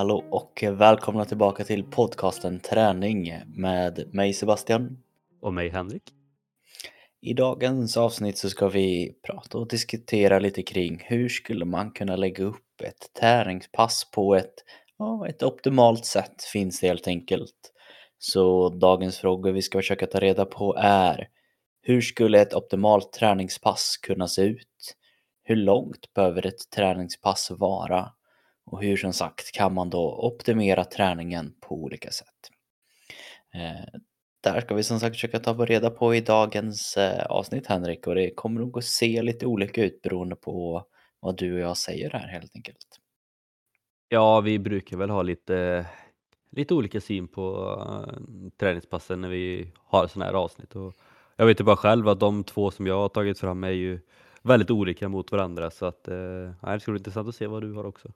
Hallå och välkomna tillbaka till podcasten Träning med mig Sebastian. Och mig Henrik. I dagens avsnitt så ska vi prata och diskutera lite kring hur skulle man kunna lägga upp ett träningspass på ett, ja, ett optimalt sätt finns det helt enkelt. Så dagens frågor vi ska försöka ta reda på är hur skulle ett optimalt träningspass kunna se ut? Hur långt behöver ett träningspass vara? Och hur som sagt kan man då optimera träningen på olika sätt. Eh, där ska vi som sagt försöka ta reda på i dagens eh, avsnitt Henrik och det kommer nog att se lite olika ut beroende på vad du och jag säger här helt enkelt. Ja, vi brukar väl ha lite, lite olika syn på uh, träningspassen när vi har sådana här avsnitt. Och jag vet ju bara själv att de två som jag har tagit fram är ju väldigt olika mot varandra så att uh, det ska bli intressant att se vad du har också.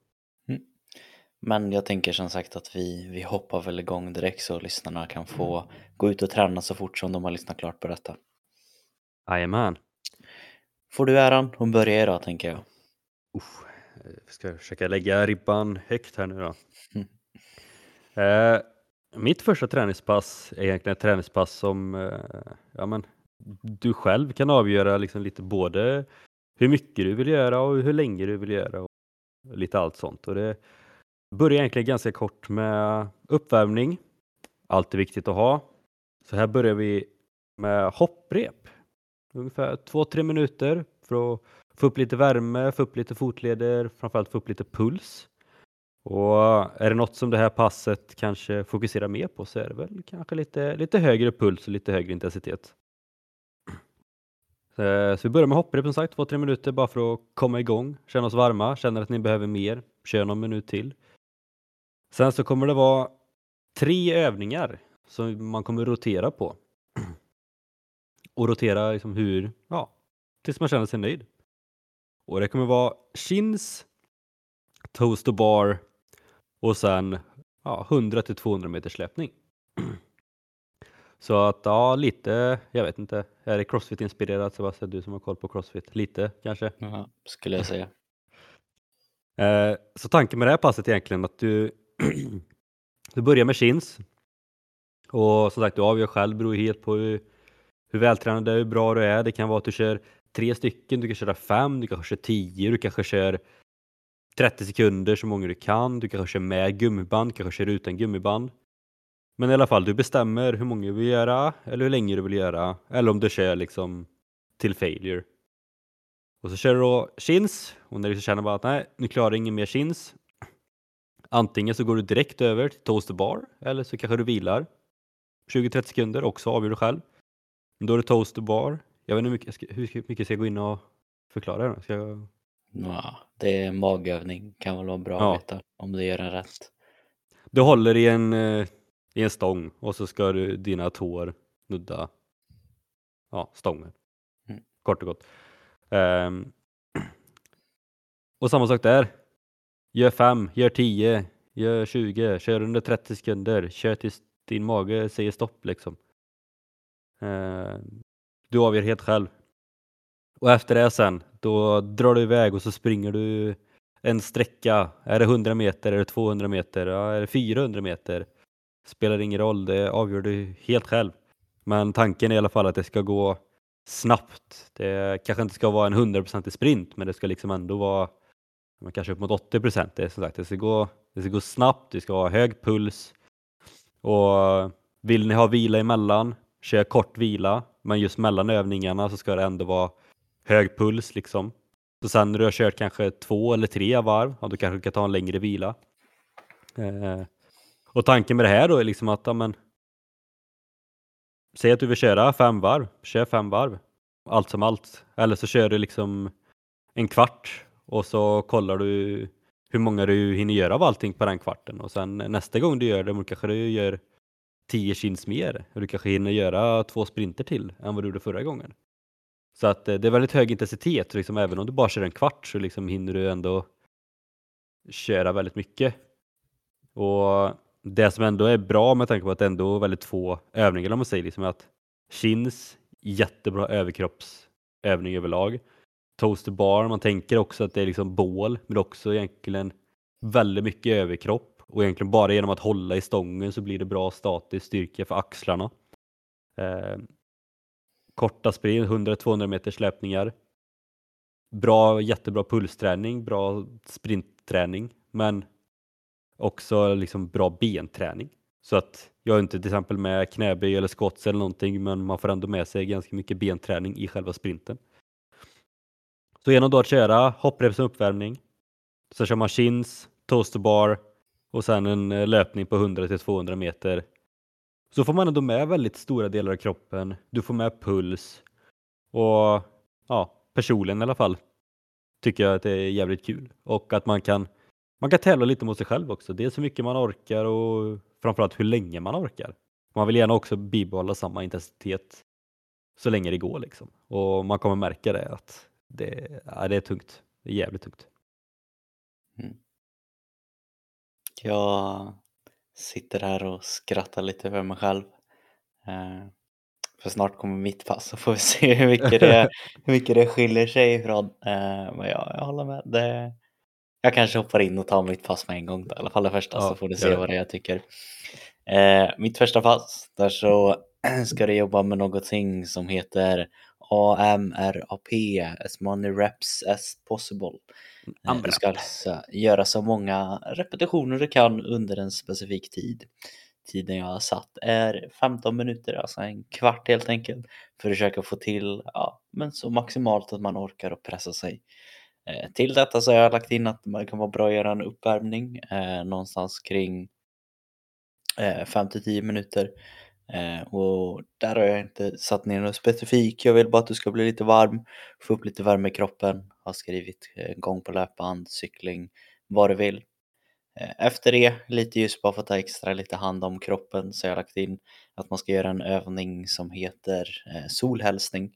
Men jag tänker som sagt att vi, vi hoppar väl igång direkt så lyssnarna kan få gå ut och träna så fort som de har lyssnat klart på detta. Jajamän. Får du äran att börja idag tänker jag. Jag ska försöka lägga ribban högt här nu då. Mm. Eh, mitt första träningspass är egentligen ett träningspass som eh, ja, men, du själv kan avgöra liksom lite både hur mycket du vill göra och hur länge du vill göra och lite allt sånt. Och det börjar egentligen ganska kort med uppvärmning. Alltid viktigt att ha. Så här börjar vi med hopprep. Ungefär 2-3 minuter för att få upp lite värme, få upp lite fotleder, framförallt få upp lite puls. Och är det något som det här passet kanske fokuserar mer på så är det väl kanske lite, lite högre puls och lite högre intensitet. Eh, så vi börjar med hopprep som sagt, 2-3 minuter bara för att komma igång, känna oss varma, känner att ni behöver mer, kör någon minut till. Sen så kommer det vara tre övningar som man kommer rotera på. Och rotera liksom hur, ja, tills man känner sig nöjd. Och det kommer vara chins, toast och bar och sen ja, 100 till 200 meter släpning. Så att ja, lite, jag vet inte, är det crossfit-inspirerat Sebastian, du som har koll på crossfit? Lite kanske? Ja, skulle jag säga. Eh, så tanken med det här passet är egentligen att du, du börjar med chins. Och som sagt, du avgör själv, beror helt på hur, hur vältränad du är, hur bra du är. Det kan vara att du kör tre stycken, du kan köra fem, du kanske kör tio, du kanske kör 30 sekunder så många du kan, du kanske kör med gummiband, kanske kör utan gummiband. Men i alla fall, du bestämmer hur många du vill göra eller hur länge du vill göra eller om du kör liksom till failure. Och så kör du då chins och när du känner bara att nej, nu klarar jag ingen mer chins. Antingen så går du direkt över till toaster bar eller så kanske du vilar 20-30 sekunder, också avgör du själv. Då är det toaster bar. Jag vet inte hur mycket, hur mycket ska jag gå in och förklara? Ska jag... Ja, det är en magövning, kan väl vara bra ja. att veta om du gör den rätt. Du håller i en, eh, i en stång och så ska du dina tår nudda ja, stången. Mm. Kort och gott. Um, och samma sak där. Gör 5, gör 10, gör 20, kör under 30 sekunder, kör tills din mage säger stopp liksom. Eh, du avgör helt själv. Och efter det sen, då drar du iväg och så springer du en sträcka. Är det 100 meter, är det 200 meter, ja, är det 400 meter? Spelar ingen roll, det avgör du helt själv. Men tanken är i alla fall att det ska gå snabbt. Det kanske inte ska vara en 100% sprint, men det ska liksom ändå vara kanske upp mot 80 procent. Det, är som sagt, det, ska gå, det ska gå snabbt, det ska ha hög puls. Och vill ni ha vila emellan, kör kort vila, men just mellan övningarna så ska det ändå vara hög puls liksom. Så sen när du har kört kanske två eller tre varv, ja, då kanske du kan ta en längre vila. Eh, och tanken med det här då är liksom att, ja, men, säg att du vill köra fem varv, kör fem varv. Allt som allt. Eller så kör du liksom en kvart och så kollar du hur många du hinner göra av allting på den kvarten och sen nästa gång du gör det kanske du gör 10 chins mer och du kanske hinner göra två sprinter till än vad du gjorde förra gången. Så att eh, det är väldigt hög intensitet, liksom, även om du bara kör en kvart så liksom hinner du ändå köra väldigt mycket. Och det som ändå är bra med tanke på att det ändå är väldigt få övningar om man säger, liksom att chins, jättebra överkroppsövning överlag. Toaster bar, man tänker också att det är liksom bål, men också egentligen väldigt mycket överkropp och egentligen bara genom att hålla i stången så blir det bra statisk styrka för axlarna. Eh, korta sprint, 100-200 meters löpningar. Bra, jättebra pulsträning, bra sprintträning, men också liksom bra benträning. Så att jag är inte till exempel med knäböj eller squats eller någonting, men man får ändå med sig ganska mycket benträning i själva sprinten. Så genom då att köra hopprep som uppvärmning, så kör man chins, toasterbar och sen en eh, löpning på 100 till 200 meter. Så får man ändå med väldigt stora delar av kroppen. Du får med puls och ja, personligen i alla fall tycker jag att det är jävligt kul och att man kan man kan tävla lite mot sig själv också. Dels hur mycket man orkar och framförallt hur länge man orkar. Man vill gärna också bibehålla samma intensitet så länge det går liksom. Och man kommer märka det att det, ja, det är tungt. Det är jävligt tungt. Mm. Jag sitter här och skrattar lite för mig själv. Eh, för snart kommer mitt pass så får vi se hur mycket det, hur mycket det skiljer sig ifrån. Eh, men ja, jag håller med. Det, jag kanske hoppar in och tar mitt pass med en gång då, i alla fall det första ja, så får du se vad det är jag tycker. Eh, mitt första pass, där så ska du jobba med någonting som heter AMRAP, as many reps as possible. Eh, du ska alltså göra så många repetitioner du kan under en specifik tid. Tiden jag har satt är 15 minuter, alltså en kvart helt enkelt, för att försöka få till ja, men så maximalt att man orkar och pressa sig. Eh, till detta så har jag lagt in att man kan vara bra att göra en uppvärmning eh, någonstans kring eh, 5 till 10 minuter. Eh, och där har jag inte satt ner något specifikt. Jag vill bara att du ska bli lite varm, få upp lite värme i kroppen. Har skrivit eh, gång på löpband, cykling, vad du vill. Eh, efter det, lite ljus bara för att ta extra lite hand om kroppen, så har jag lagt in att man ska göra en övning som heter eh, solhälsning.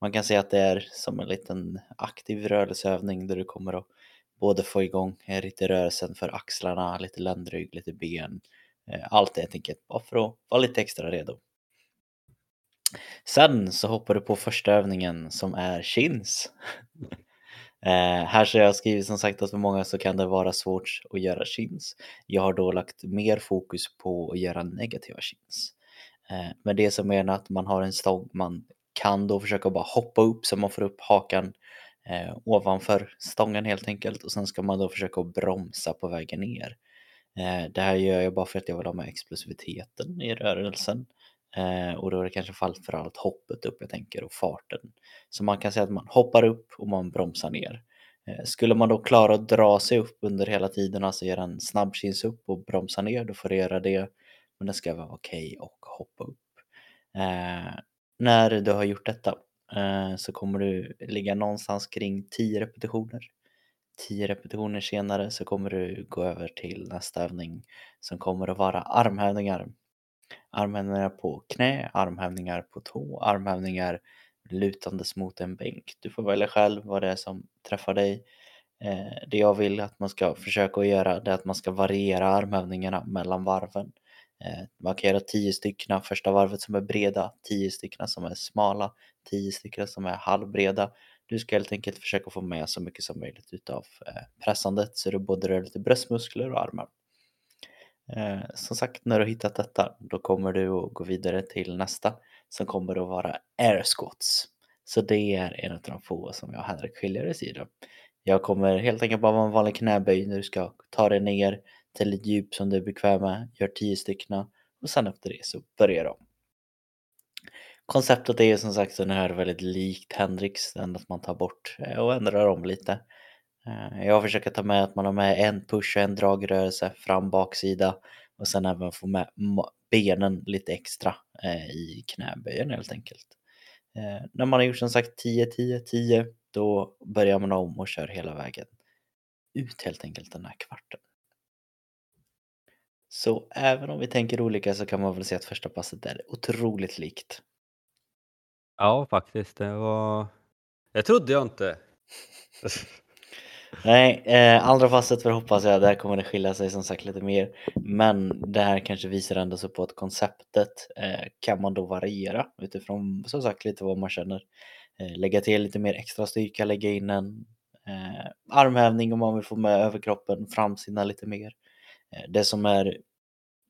Man kan säga att det är som en liten aktiv rörelseövning där du kommer att både få igång eh, lite rörelsen för axlarna, lite ländrygg, lite ben. Eh, allt helt enkelt bara för att vara lite extra redo. Sen så hoppar du på första övningen som är chins. Eh, här så har jag skrivit som sagt att för många så kan det vara svårt att göra chins. Jag har då lagt mer fokus på att göra negativa chins. Eh, med det som menar att man har en stång man kan då försöka bara hoppa upp så man får upp hakan eh, ovanför stången helt enkelt och sen ska man då försöka bromsa på vägen ner. Eh, det här gör jag bara för att jag vill ha med explosiviteten i rörelsen eh, och då är det kanske framförallt hoppet upp jag tänker och farten. Så man kan säga att man hoppar upp och man bromsar ner. Eh, skulle man då klara att dra sig upp under hela tiden, alltså göra en snabbkins upp och bromsa ner, då får du göra det. Men det ska vara okej okay och hoppa upp. Eh, när du har gjort detta eh, så kommer du ligga någonstans kring 10 repetitioner tio repetitioner senare så kommer du gå över till nästa övning som kommer att vara armhävningar. Armhävningar på knä, armhävningar på tå, armhävningar lutandes mot en bänk. Du får välja själv vad det är som träffar dig. Eh, det jag vill att man ska försöka att göra det är att man ska variera armhävningarna mellan varven. Eh, man kan göra 10 stycken första varvet som är breda, 10 stycken som är smala, 10 stycken som är halvbreda. Du ska helt enkelt försöka få med så mycket som möjligt utav eh, pressandet så du både rör lite bröstmuskler och armar. Eh, som sagt, när du har hittat detta, då kommer du att gå vidare till nästa som kommer att vara air squats. Så det är en av de få som jag hellre skiljer i då. Jag kommer helt enkelt bara vara en vanlig knäböj när du ska ta dig ner till ett djup som du är bekväm med, gör 10 stycken och sen efter det så börjar du om. Konceptet är ju som sagt den här väldigt likt Hendrix, den att man tar bort eh, och ändrar om lite. Eh, jag försöker ta med att man har med en push och en dragrörelse fram baksida och sen även få med benen lite extra eh, i knäböjen helt enkelt. När man har gjort som sagt 10, 10, 10 då börjar man om och kör hela vägen ut helt enkelt den här kvarten. Så även om vi tänker olika så kan man väl se att första passet är otroligt likt. Ja, faktiskt. Det var... Jag trodde jag inte. Nej, eh, andra passet för hoppas jag, där kommer det skilja sig som sagt lite mer. Men det här kanske visar ändå så på att konceptet eh, kan man då variera utifrån som sagt lite vad man känner. Eh, lägga till lite mer extra styrka, lägga in en eh, armhävning om man vill få med överkroppen, framsida lite mer. Eh, det som är,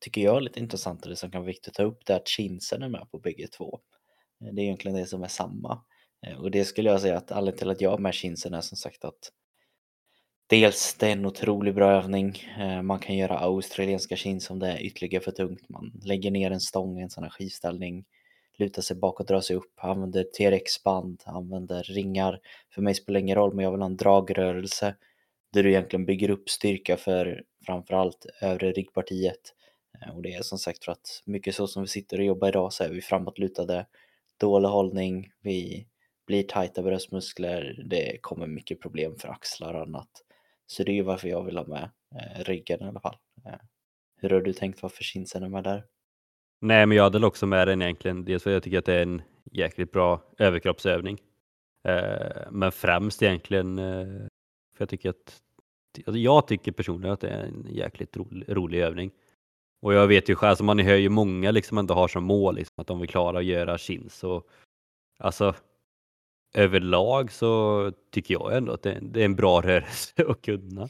tycker jag, lite intressant och det som kan vara viktigt att ta upp det är att chinsen är med på bägge två. Eh, det är egentligen det som är samma. Eh, och det skulle jag säga att anledningen till att jag har med chinsen är som sagt att Dels det är en otroligt bra övning. Eh, man kan göra australienska chins om det är ytterligare för tungt. Man lägger ner en stång i en sån här skivställning lutar sig bakåt, drar sig upp, använder TRX-band, använder ringar. För mig spelar det ingen roll, men jag vill ha en dragrörelse där du egentligen bygger upp styrka för framförallt övre ryggpartiet. Och det är som sagt för att mycket så som vi sitter och jobbar idag så är vi framåtlutade, dålig hållning, vi blir tajta bröstmuskler, det kommer mycket problem för axlar och annat. Så det är ju varför jag vill ha med eh, ryggen i alla fall. Eh, hur har du tänkt varför chinsen är med där? Nej, men jag hade också med den egentligen. Dels för att jag tycker att det är en jäkligt bra överkroppsövning. Eh, men främst egentligen eh, för jag tycker att alltså, jag tycker personligen att det är en jäkligt rolig, rolig övning. Och jag vet ju själv, alltså man hör ju många liksom ändå har som mål liksom, att de vill klara att göra chins. Och, alltså, överlag så tycker jag ändå att det, det är en bra rörelse att kunna.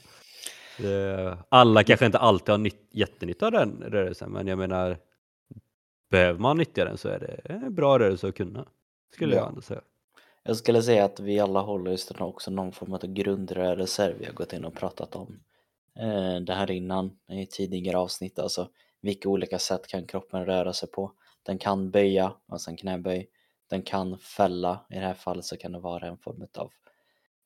Alla kanske inte alltid har nytt, jättenytta av den rörelsen, men jag menar behöver man nyttja den så är det en bra rörelse att kunna, skulle ja. jag ändå säga. Jag skulle säga att vi alla håller just också någon form av grundrörelser vi har gått in och pratat om det här innan i tidigare avsnitt, alltså vilka olika sätt kan kroppen röra sig på? Den kan böja, alltså en knäböj, den kan fälla, i det här fallet så kan det vara en form av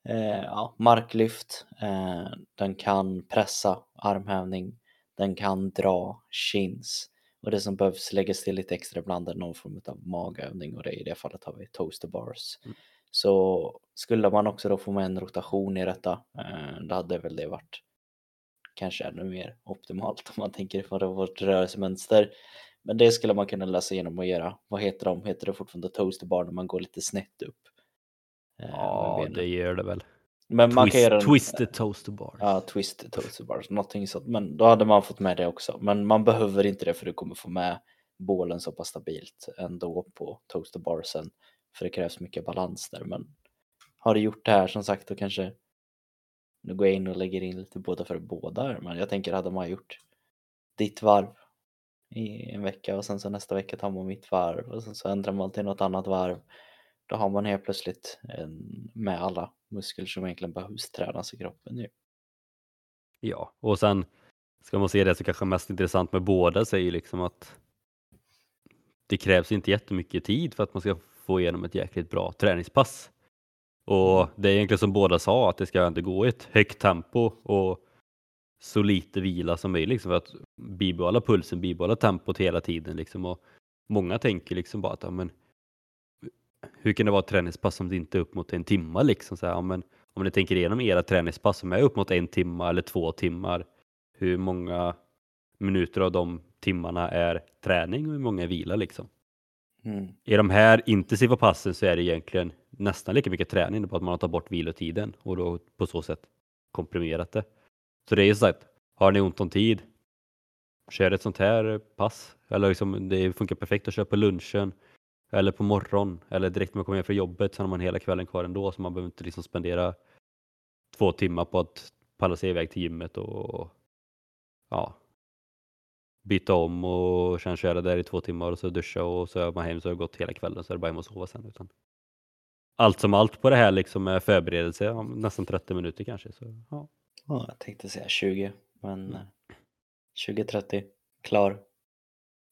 eh, ja, marklyft, eh, den kan pressa, armhävning, den kan dra chins, och det som behövs läggas till lite extra ibland är någon form av magövning och det, i det fallet har vi toaster bars. Mm. Så skulle man också då få med en rotation i detta, eh, då hade väl det varit kanske ännu mer optimalt om man tänker på vårt rörelsemönster. Men det skulle man kunna läsa igenom och göra. Vad heter de? Heter det fortfarande toaster bar när man går lite snett upp? Eh, ja, det gör det väl. Men Twist, man kan göra en, Twisted toaster bars. Ja, twisted toaster bars, någonting sånt. Men då hade man fått med det också. Men man behöver inte det för du kommer få med bålen så pass stabilt ändå på toaster barsen. För det krävs mycket balans där. Men har du gjort det här som sagt då kanske nu går jag in och lägger in lite båda för båda. Men jag tänker hade man gjort ditt varv i en vecka och sen så nästa vecka tar man mitt varv och sen så ändrar man till något annat varv då har man helt plötsligt med alla muskler som egentligen behövs tränas i kroppen ju. Ja, och sen ska man se det så kanske mest intressant med båda så är ju liksom att det krävs inte jättemycket tid för att man ska få igenom ett jäkligt bra träningspass. Och det är egentligen som båda sa, att det ska inte gå i ett högt tempo och så lite vila som möjligt liksom, för att bibehålla pulsen, bibehålla tempot hela tiden. Liksom. Och många tänker liksom bara att ja, men, hur kan det vara ett träningspass som det inte är upp mot en timme liksom? Så här, ja, men om ni tänker igenom era träningspass som är upp mot en timme eller två timmar, hur många minuter av de timmarna är träning och hur många är vila liksom? Mm. I de här intensiva passen så är det egentligen nästan lika mycket träning på att man har tagit bort vilotiden och då på så sätt komprimerat det. Så det är ju så att har ni ont om tid, kör ett sånt här pass. Eller liksom, det funkar perfekt att köra på lunchen eller på morgonen eller direkt när man kommer hem från jobbet så har man hela kvällen kvar ändå så man behöver inte liksom spendera två timmar på att palla sig iväg till gymmet och ja, byta om och sen köra där i två timmar och så duscha och så är man hem så har det gått hela kvällen så är det bara hem och sova sen. Utan allt som allt på det här liksom är förberedelse, nästan 30 minuter kanske. Så, ja. ja, jag tänkte säga 20 men 20-30, mm. klar.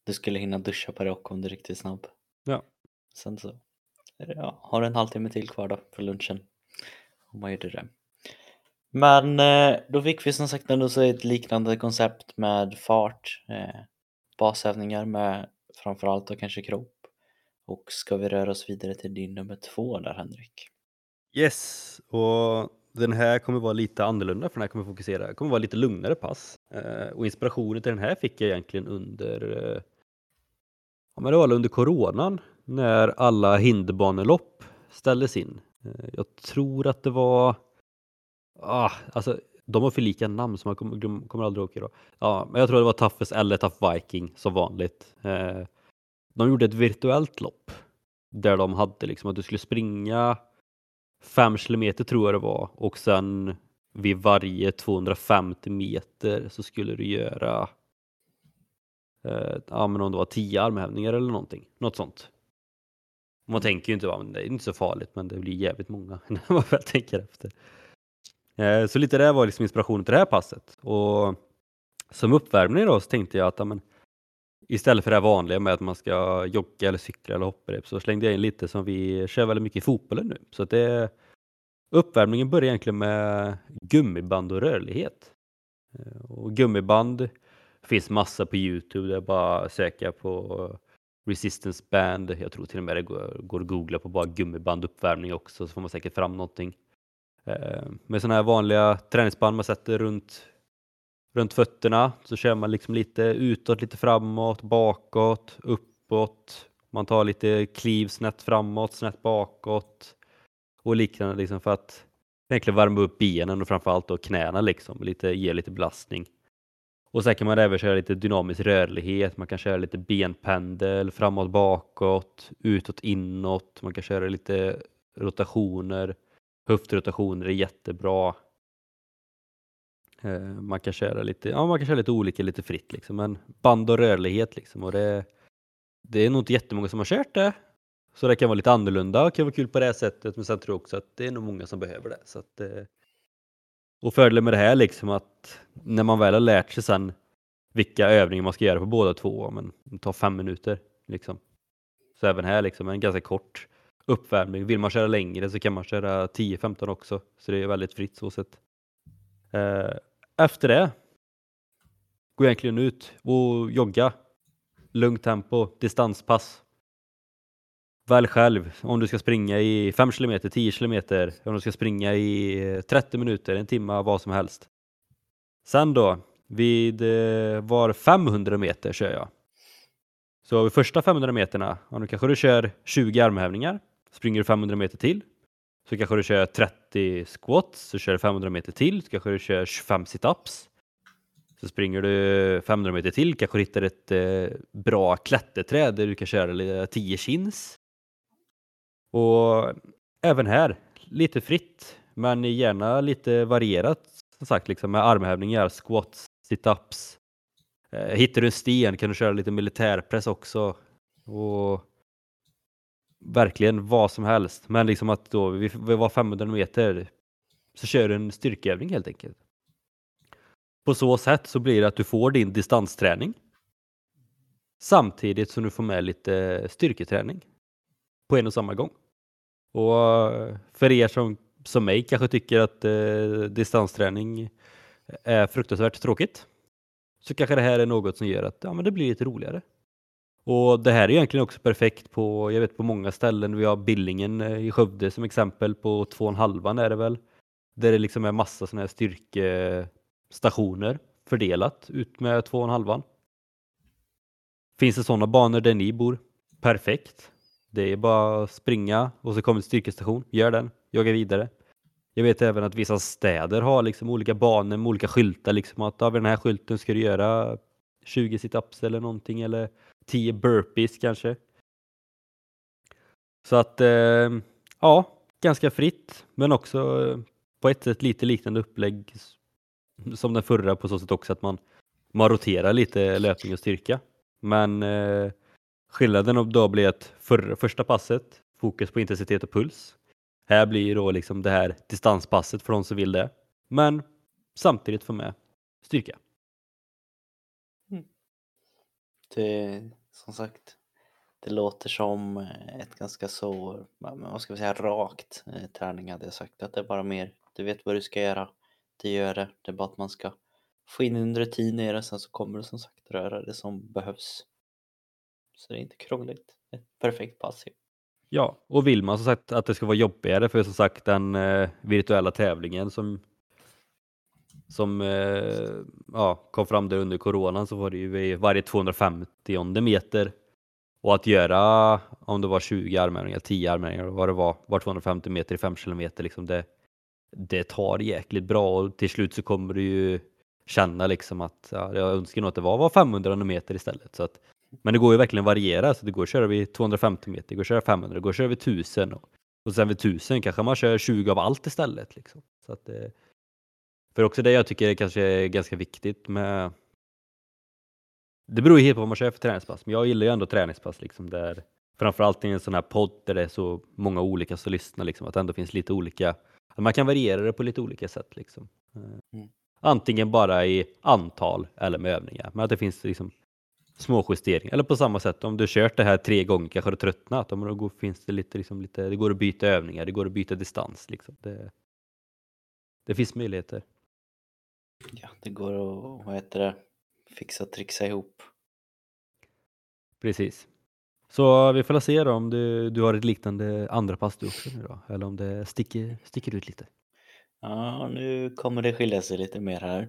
Du skulle hinna duscha på rock om du är riktigt snabb. Ja. Sen så ja, har du en halvtimme till kvar då för lunchen. Om man gjorde det. Men eh, då fick vi som sagt ändå så ett liknande koncept med fart, eh, basövningar med framförallt då kanske kropp. Och ska vi röra oss vidare till din nummer två där Henrik? Yes, och den här kommer vara lite annorlunda för den här kommer fokusera, kommer vara lite lugnare pass. Eh, och inspirationen till den här fick jag egentligen under eh, Ja, men det var under coronan när alla hinderbanelopp ställdes in. Eh, jag tror att det var, ah, alltså de har för lika namn så man kommer, kommer aldrig åka Då. Ja, men jag tror det var Toughest eller Tough Viking som vanligt. Eh, de gjorde ett virtuellt lopp där de hade liksom att du skulle springa fem kilometer tror jag det var och sen vid varje 250 meter så skulle du göra eh, ja, men om det var 10 armhävningar eller någonting. Något sånt. Man tänker ju inte, det är inte så farligt, men det blir jävligt många när man väl tänker efter. Eh, så lite det var liksom inspirationen till det här passet. Och som uppvärmning då så tänkte jag att amen, istället för det vanliga med att man ska jogga eller cykla eller hopprep så slängde jag in lite som vi kör väldigt mycket i fotbollen nu. Så att det, uppvärmningen börjar egentligen med gummiband och rörlighet. Eh, och gummiband finns massa på Youtube, det är bara att söka på resistance band. Jag tror till och med det går, går att googla på bara gummiband uppvärmning också så får man säkert fram någonting. Eh, med sådana här vanliga träningsband man sätter runt runt fötterna så kör man liksom lite utåt, lite framåt, bakåt, uppåt. Man tar lite kliv snett framåt, snett bakåt och liknande liksom för att egentligen värma upp benen och framförallt då knäna liksom, lite, ge lite belastning. Och sen kan man även köra lite dynamisk rörlighet, man kan köra lite benpendel, framåt, bakåt, utåt, inåt, man kan köra lite rotationer, höftrotationer är jättebra. Eh, man kan köra lite, ja man kan köra lite olika, lite fritt liksom, men band och rörlighet liksom och det, det är nog inte jättemånga som har kört det. Så det kan vara lite annorlunda och kan vara kul på det sättet, men sen tror jag också att det är nog många som behöver det. Så att, eh, och fördelen med det här liksom att när man väl har lärt sig sen vilka övningar man ska göra på båda två, men det tar fem minuter liksom. Så även här liksom en ganska kort uppvärmning. Vill man köra längre så kan man köra 10-15 också, så det är väldigt fritt så sett. Eh, efter det går jag egentligen ut och jogga. Lugnt tempo, distanspass. Välj själv om du ska springa i 5 km, 10 km, om du ska springa i 30 minuter, en timme, vad som helst. Sen då, vid eh, var 500 meter kör jag. Så vid första 500 meterna, ja, då kanske du kör 20 armhävningar, springer du 500 meter till, så kanske du kör 30 squats, så kör du 500 meter till, så kanske du kör 25 situps. Så springer du 500 meter till, kanske du hittar ett eh, bra klätterträd där du kan köra 10 eh, chins. Och även här, lite fritt, men gärna lite varierat som sagt, liksom med armhävningar, squats, situps. Eh, hittar du en sten kan du köra lite militärpress också. Och verkligen vad som helst. Men liksom att då vi, vi var 500 meter så kör du en styrkeövning helt enkelt. På så sätt så blir det att du får din distansträning samtidigt som du får med lite styrketräning på en och samma gång. Och för er som, som mig kanske tycker att eh, distansträning är fruktansvärt tråkigt så kanske det här är något som gör att ja, men det blir lite roligare. Och det här är egentligen också perfekt på, jag vet på många ställen, vi har Billingen eh, i Skövde som exempel på två och en halvan är det väl. Där det liksom är massa sådana här styrkestationer fördelat ut med två och en halvan. Finns det sådana banor där ni bor? Perfekt. Det är bara att springa och så kommer en styrkestation, gör den, Jaga vidare. Jag vet även att vissa städer har liksom olika banor med olika skyltar, liksom att av den här skylten ska du göra 20 situps eller någonting eller 10 burpees kanske. Så att eh, ja, ganska fritt men också eh, på ett sätt lite liknande upplägg som den förra på så sätt också att man, man roterar lite löpning och styrka. Men eh, skillnaden då blir att för, första passet fokus på intensitet och puls. Här blir då liksom det här distanspasset för de som vill det. Men samtidigt få med styrka. Mm. Det, som sagt, det låter som eh, ett ganska så, vad ska vi säga, rakt eh, träning hade jag sagt. Att det är bara mer, du vet vad du ska göra, du gör det. Det är bara att man ska få in en rutin i det, sen så kommer du som sagt röra det som behövs. Så det är inte krångligt. Ett perfekt pass. Ja, och vill man som sagt att det ska vara jobbigare för som sagt den eh, virtuella tävlingen som som eh, ja, kom fram där under coronan så var det ju varje 250 meter. Och att göra om det var 20 armhävningar, 10 armhävningar vad det var, var 250 meter i 5 kilometer liksom det, det tar jäkligt bra. Och till slut så kommer du ju känna liksom att ja, jag önskar nog att det var, var 500 meter istället. Så att men det går ju verkligen att variera. Så det går att köra vid 250 meter, det går att köra 500, det går att köra vid 1000 och, och sen vid 1000 kanske man kör 20 av allt istället liksom. Så att eh, för också det jag tycker är kanske är ganska viktigt med det beror ju helt på vad man kör för träningspass, men jag gillar ju ändå träningspass liksom där framförallt i en sån här podd där det är så många olika som lyssnar, liksom, att det ändå finns lite olika, man kan variera det på lite olika sätt. Liksom. Mm. Antingen bara i antal eller med övningar, men att det finns liksom små justeringar. Eller på samma sätt, om du kört det här tre gånger kanske du tröttnat, då finns det lite, liksom, lite, det går att byta övningar, det går att byta distans. Liksom. Det, det finns möjligheter. Ja, det går att, vad heter det, fixa och trixa ihop. Precis. Så vi får se då om du, du har ett liknande andra pass du också nu då, eller om det sticker, sticker ut lite. Ja, nu kommer det skilja sig lite mer här.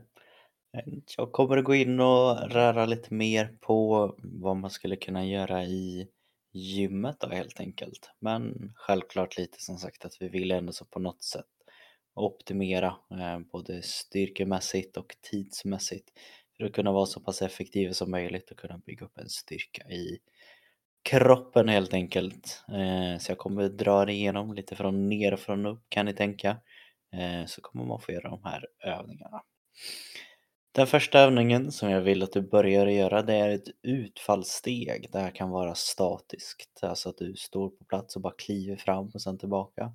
Jag kommer att gå in och röra lite mer på vad man skulle kunna göra i gymmet då helt enkelt. Men självklart lite som sagt att vi vill ändå så på något sätt optimera eh, både styrkemässigt och tidsmässigt för att kunna vara så pass effektiv som möjligt och kunna bygga upp en styrka i kroppen helt enkelt. Eh, så jag kommer dra det igenom lite från ner och från upp kan ni tänka. Eh, så kommer man få göra de här övningarna. Den första övningen som jag vill att du börjar göra det är ett utfallssteg. Det här kan vara statiskt, alltså att du står på plats och bara kliver fram och sen tillbaka.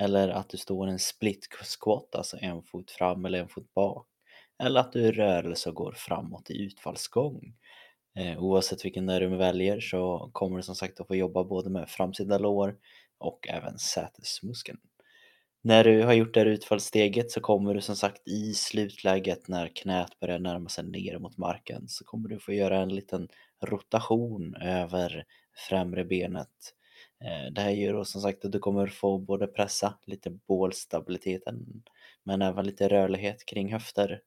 Eller att du står en split squat, alltså en fot fram eller en fot bak. Eller att du i rörelse går framåt i utfallsgång. Eh, oavsett vilken där du väljer så kommer du som sagt att få jobba både med framsida lår och även sätesmuskeln. När du har gjort det här utfallssteget så kommer du som sagt i slutläget när knät börjar närma sig ner mot marken så kommer du få göra en liten rotation över främre benet. Eh, det här gör då som sagt att du kommer få både pressa lite bålstabiliteten men även lite rörlighet kring höfter.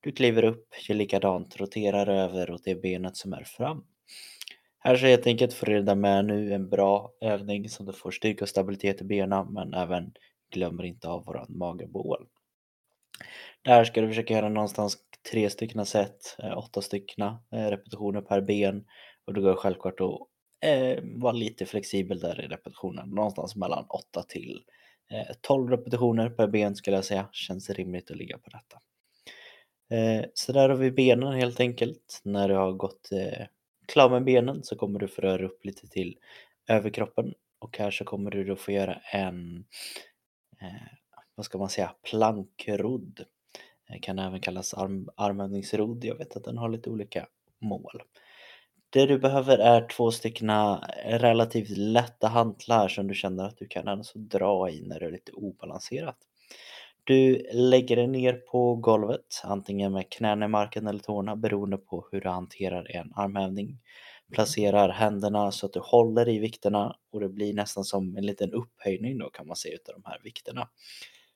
Du kliver upp, gör likadant, roterar över åt det benet som är fram. Här så helt enkelt får du redan med nu en bra övning som du får styrka och stabilitet i benen men även glömmer inte av våran magebål. Där ska du försöka göra någonstans tre stycken set, eh, åtta stycken eh, repetitioner per ben och det går självklart att eh, vara lite flexibel där i repetitionen, någonstans mellan 8 till eh, 12 repetitioner per ben skulle jag säga, känns rimligt att ligga på detta. Eh, så där har vi benen helt enkelt. När du har gått eh, klar med benen så kommer du få röra upp lite till överkroppen och här så kommer du då få göra en eh, vad ska man säga, plankrodd. Kan även kallas arm, armhävningsrodd. Jag vet att den har lite olika mål. Det du behöver är två stycken relativt lätta hantlar som du känner att du kan alltså dra i när det är lite obalanserat. Du lägger dig ner på golvet, antingen med knäna i marken eller tårna beroende på hur du hanterar en armhävning placerar händerna så att du håller i vikterna och det blir nästan som en liten upphöjning då kan man säga utav de här vikterna.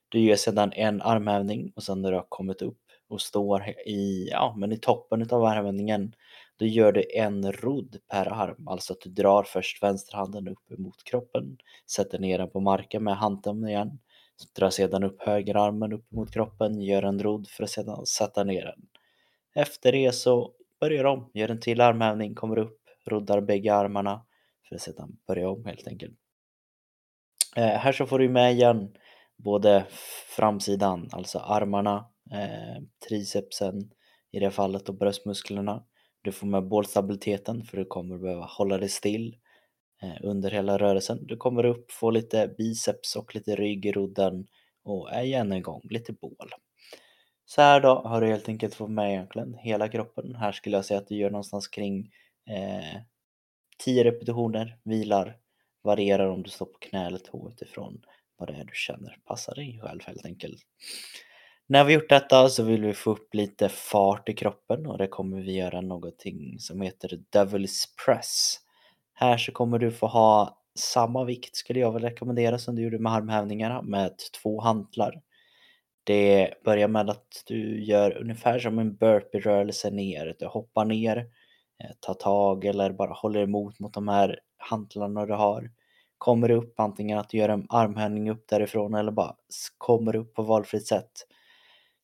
Du gör sedan en armhävning och sen när du har kommit upp och står i, ja, men i toppen utav armhävningen då gör du en rodd per arm, alltså att du drar först vänsterhanden upp mot kroppen, sätter ner den på marken med handen igen, drar sedan upp högerarmen upp mot kroppen, gör en rodd för att sedan sätta ner den. Efter det så börjar om, gör en till armhävning, kommer upp, roddar bägge armarna för att sedan börja om helt enkelt. Eh, här så får du med igen både framsidan, alltså armarna, eh, tricepsen i det fallet och bröstmusklerna. Du får med bålstabiliteten för du kommer behöva hålla dig still eh, under hela rörelsen. Du kommer upp, får lite biceps och lite rygg i rodden och är igen en gång lite bål. Så här då har du helt enkelt fått med egentligen hela kroppen. Här skulle jag säga att du gör någonstans kring eh, 10 repetitioner, vilar, varierar om du står på knä eller tå utifrån vad det är du känner passar dig själv helt enkelt. När vi gjort detta så vill vi få upp lite fart i kroppen och det kommer vi göra någonting som heter Devil's Press. Här så kommer du få ha samma vikt skulle jag väl rekommendera som du gjorde med armhävningarna med två hantlar. Det börjar med att du gör ungefär som en burpee-rörelse ner. Du hoppar ner, eh, tar tag eller bara håller emot mot de här hantlarna du har. Kommer upp antingen att du gör en armhävning upp därifrån eller bara kommer upp på valfritt sätt.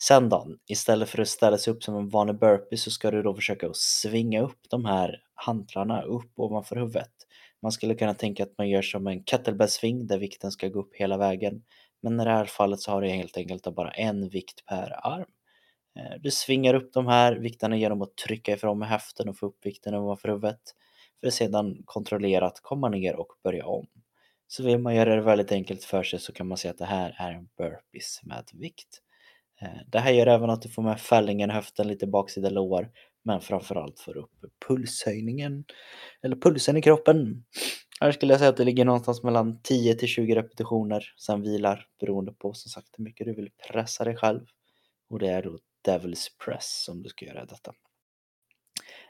Sen då, istället för att ställa sig upp som en vanlig burpee så ska du då försöka att svinga upp de här hantlarna upp ovanför huvudet. Man skulle kunna tänka att man gör som en kettlebell sving där vikten ska gå upp hela vägen. Men i det här fallet så har du helt enkelt bara en vikt per arm. Eh, du svingar upp de här vikterna genom att trycka ifrån med höften och få upp vikten ovanför huvudet för att sedan kontrollerat komma ner och börja om. Så vill man göra det väldigt enkelt för sig så kan man säga att det här är en burpees med vikt. Eh, det här gör även att du får med fällningen höften, lite baksida lår, men framförallt får upp pulshöjningen, eller pulsen i kroppen. Här skulle jag säga att det ligger någonstans mellan 10 till 20 repetitioner, sen vilar beroende på som sagt hur mycket du vill pressa dig själv. Och det är då Devil's Press som du ska göra detta.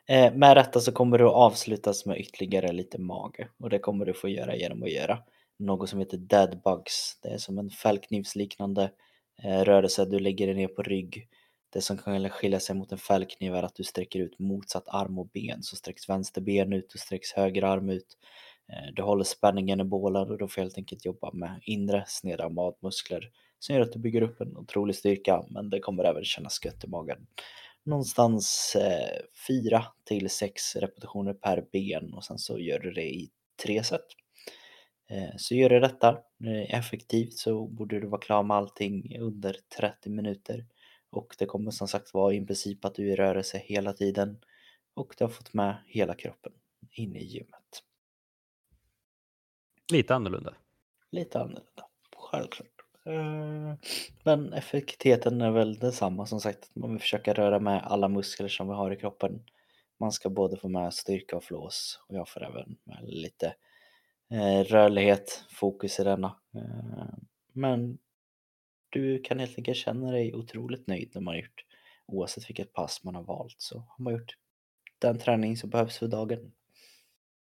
Eh, med detta så kommer du att avslutas med ytterligare lite mage och det kommer du få göra genom att göra något som heter Dead Bugs. Det är som en fällknivsliknande Eh, rörelse, du lägger dig ner på rygg. Det som kan skilja sig mot en fällkniv är att du sträcker ut motsatt arm och ben, så sträcks vänster ben ut och sträcks höger arm ut. Eh, du håller spänningen i bålen och då får helt enkelt jobba med inre sneda magmuskler som gör att du bygger upp en otrolig styrka men det kommer även kännas gött i magen. Någonstans eh, 4 till 6 repetitioner per ben och sen så gör du det i tre set. Eh, så gör du detta eh, effektivt så borde du vara klar med allting under 30 minuter. Och det kommer som sagt vara i princip att du är i rörelse hela tiden och du har fått med hela kroppen in i gymmet. Lite annorlunda. Lite annorlunda, självklart. Eh, men effektiviteten är väl densamma som sagt. Man vill försöka röra med alla muskler som vi har i kroppen. Man ska både få med styrka och flås och jag får även med lite Eh, rörlighet, fokus i denna. Eh, men du kan helt enkelt känna dig otroligt nöjd när man har gjort oavsett vilket pass man har valt så har man gjort den träning som behövs för dagen.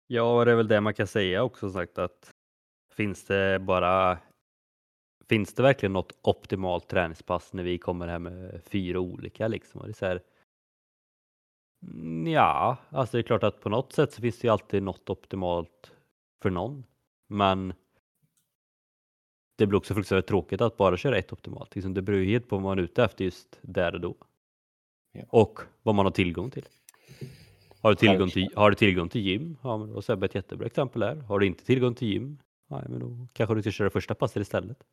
Ja, det är väl det man kan säga också sagt att finns det bara Finns det verkligen något optimalt träningspass när vi kommer här med fyra olika liksom? det är så här, mm, ja, alltså det är klart att på något sätt så finns det ju alltid något optimalt för någon. Men det blir också fruktansvärt tråkigt att bara köra ett optimalt. Liksom det beror ju helt på vad man är ute efter just där och då. Ja. Och vad man har tillgång till. Har du tillgång till, har du tillgång till gym? Ja, men då Sebbe ett jättebra exempel här. Har du inte tillgång till gym? Ja, men då kanske du ska köra första passet istället.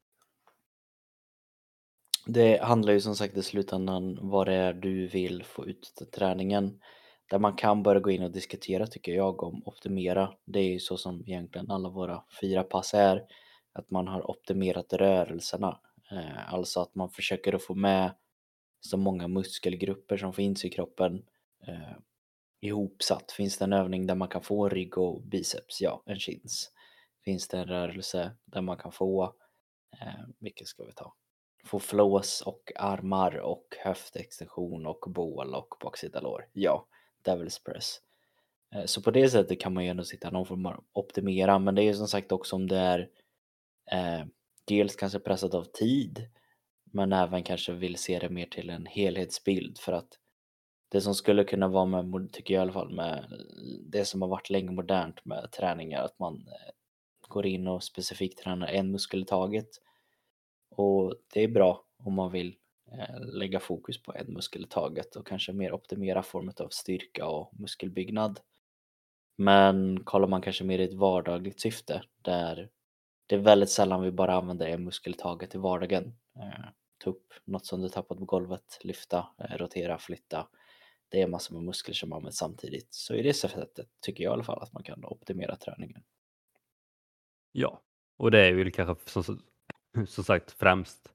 Det handlar ju som sagt i slutändan vad det är du vill få ut av träningen. Där man kan börja gå in och diskutera tycker jag om optimera. Det är ju så som egentligen alla våra fyra pass är. Att man har optimerat rörelserna. Eh, alltså att man försöker att få med så många muskelgrupper som finns i kroppen eh, ihopsatt. Finns det en övning där man kan få rygg och biceps? Ja, en chins. Finns det en rörelse där man kan få, eh, vilket ska vi ta? Få flås och armar och höftextension och bål och baksida lår. Ja, Devil's Press. Eh, så på det sättet kan man ju ändå sitta någon form av optimera, men det är ju som sagt också om det är eh, dels kanske pressat av tid, men även kanske vill se det mer till en helhetsbild för att det som skulle kunna vara med, tycker jag i alla fall, med det som har varit länge modernt med träningar, att man eh, går in och specifikt tränar en muskel i taget. Och det är bra om man vill Eh, lägga fokus på en muskel i taget och kanske mer optimera formen av styrka och muskelbyggnad. Men kollar man kanske mer i ett vardagligt syfte där det är väldigt sällan vi bara använder en muskel i taget i vardagen. Eh, ta upp något som du tappat på golvet, lyfta, eh, rotera, flytta det är massor med muskler som används samtidigt. Så i det sättet tycker jag i alla fall att man kan optimera träningen. Ja, och det är väl kanske som, som sagt främst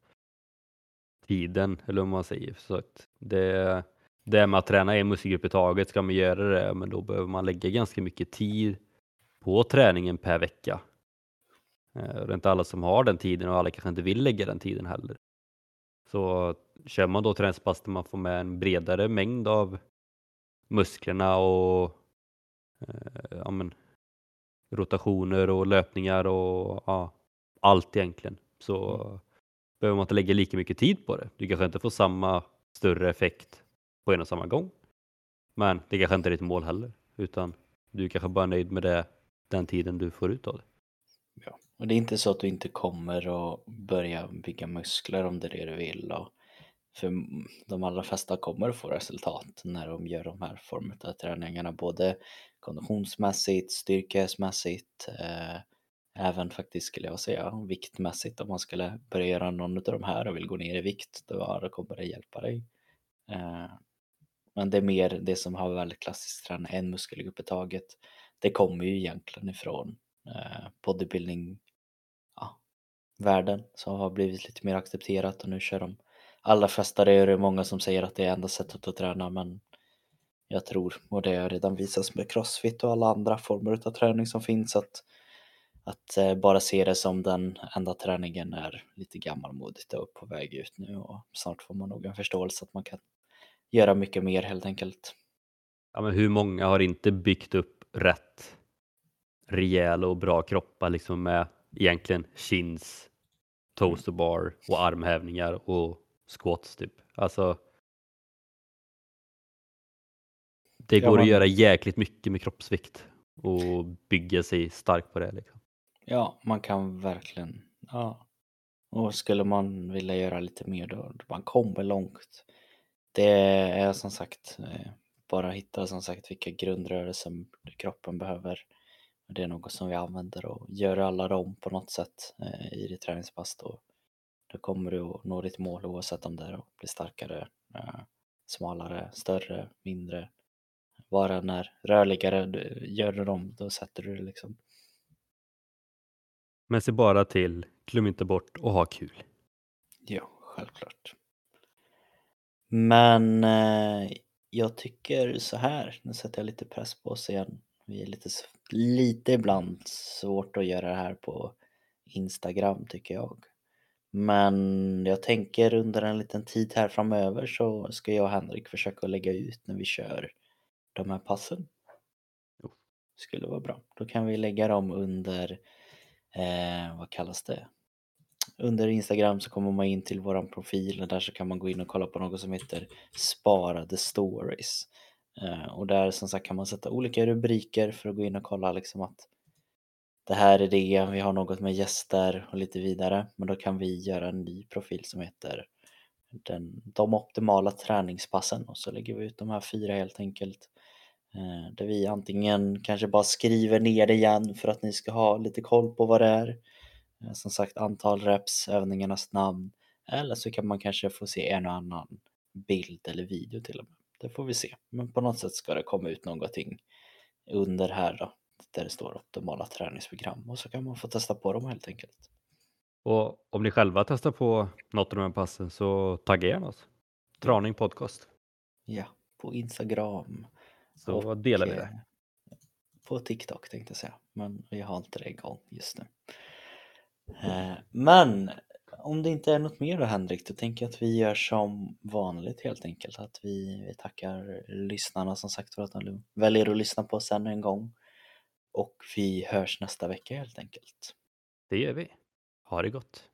tiden, eller vad man säger. Så att det, det med att träna en muskelgrupp i taget, ska man göra det, men då behöver man lägga ganska mycket tid på träningen per vecka. Eh, det är inte alla som har den tiden och alla kanske inte vill lägga den tiden heller. Så kör man då träningspass där man får med en bredare mängd av musklerna och eh, ja, men, rotationer och löpningar och ja, allt egentligen så mm behöver man inte lägga lika mycket tid på det. Du kanske inte får samma större effekt på en och samma gång. Men det kanske inte är ditt mål heller utan du kanske bara är nöjd med det, den tiden du får ut av det. Ja, och det är inte så att du inte kommer att börja bygga muskler om det är det du vill och för de allra flesta kommer att få resultat när de gör de här formerna av träningarna, både konditionsmässigt, styrkesmässigt, eh, även faktiskt skulle jag säga viktmässigt om man skulle börja göra någon av de här och vill gå ner i vikt, då kommer det hjälpa dig eh, men det är mer det som har väldigt klassiskt träning, en muskelgrupp i taget. Det kommer ju egentligen ifrån eh, bodybuilding ja, världen som har blivit lite mer accepterat och nu kör de alla flesta det är det många som säger att det är enda sättet att träna men jag tror, och det har redan visats med crossfit och alla andra former av träning som finns, att, att eh, bara se det som den enda träningen är lite gammalmodigt och på väg ut nu och snart får man nog en förståelse att man kan göra mycket mer helt enkelt. Ja, men hur många har inte byggt upp rätt rejäla och bra kroppar liksom med egentligen chins, toaster bar och armhävningar och squats typ. Alltså. Det Ja, går man- att göra jäkligt mycket med kroppsvikt och bygga sig stark på det. Liksom. Ja, man kan verkligen, ja. Och skulle man vilja göra lite mer då, man kommer långt. Det är som sagt, eh, bara hitta som sagt vilka grundrörelser kroppen behöver. Det är något som vi använder och gör alla dem på något sätt eh, i ditt träningspass då, då kommer du att nå ditt mål oavsett om det är att bli starkare, eh, smalare, större, mindre. Vad det än är, rörligare, gör du dem, då sätter du det liksom. Men se bara till, glöm inte bort att ha kul. Ja, självklart. Men eh, jag tycker så här, nu sätter jag lite press på oss igen. Vi är lite, lite ibland svårt att göra det här på Instagram tycker jag. Men jag tänker under en liten tid här framöver så ska jag och Henrik försöka lägga ut när vi kör de här passen. Skulle vara bra. Då kan vi lägga dem under, eh, vad kallas det? Under Instagram så kommer man in till våran profil och där så kan man gå in och kolla på något som heter sparade stories. Eh, och där som sagt kan man sätta olika rubriker för att gå in och kolla liksom att det här är det, vi har något med gäster och lite vidare. Men då kan vi göra en ny profil som heter den, de optimala träningspassen och så lägger vi ut de här fyra helt enkelt. Eh, där vi antingen kanske bara skriver ner det igen för att ni ska ha lite koll på vad det är. Eh, Som sagt antal reps, övningarnas namn. Eller så kan man kanske få se en och annan bild eller video till och med. Det får vi se. Men på något sätt ska det komma ut någonting under här då. Där det står optimala träningsprogram och så kan man få testa på dem helt enkelt. Och om ni själva testar på något av de här passen så tagga gärna oss. Traning podcast. Ja, på Instagram. Så Och, delar vi eh, det. På TikTok tänkte jag säga, men vi har inte det igång just nu. Eh, Men om det inte är något mer då Henrik, då tänker jag att vi gör som vanligt helt enkelt. Att vi, vi tackar lyssnarna som sagt för att de väljer att lyssna på oss ännu en gång. Och vi hörs nästa vecka helt enkelt. Det gör vi. Ha det gott.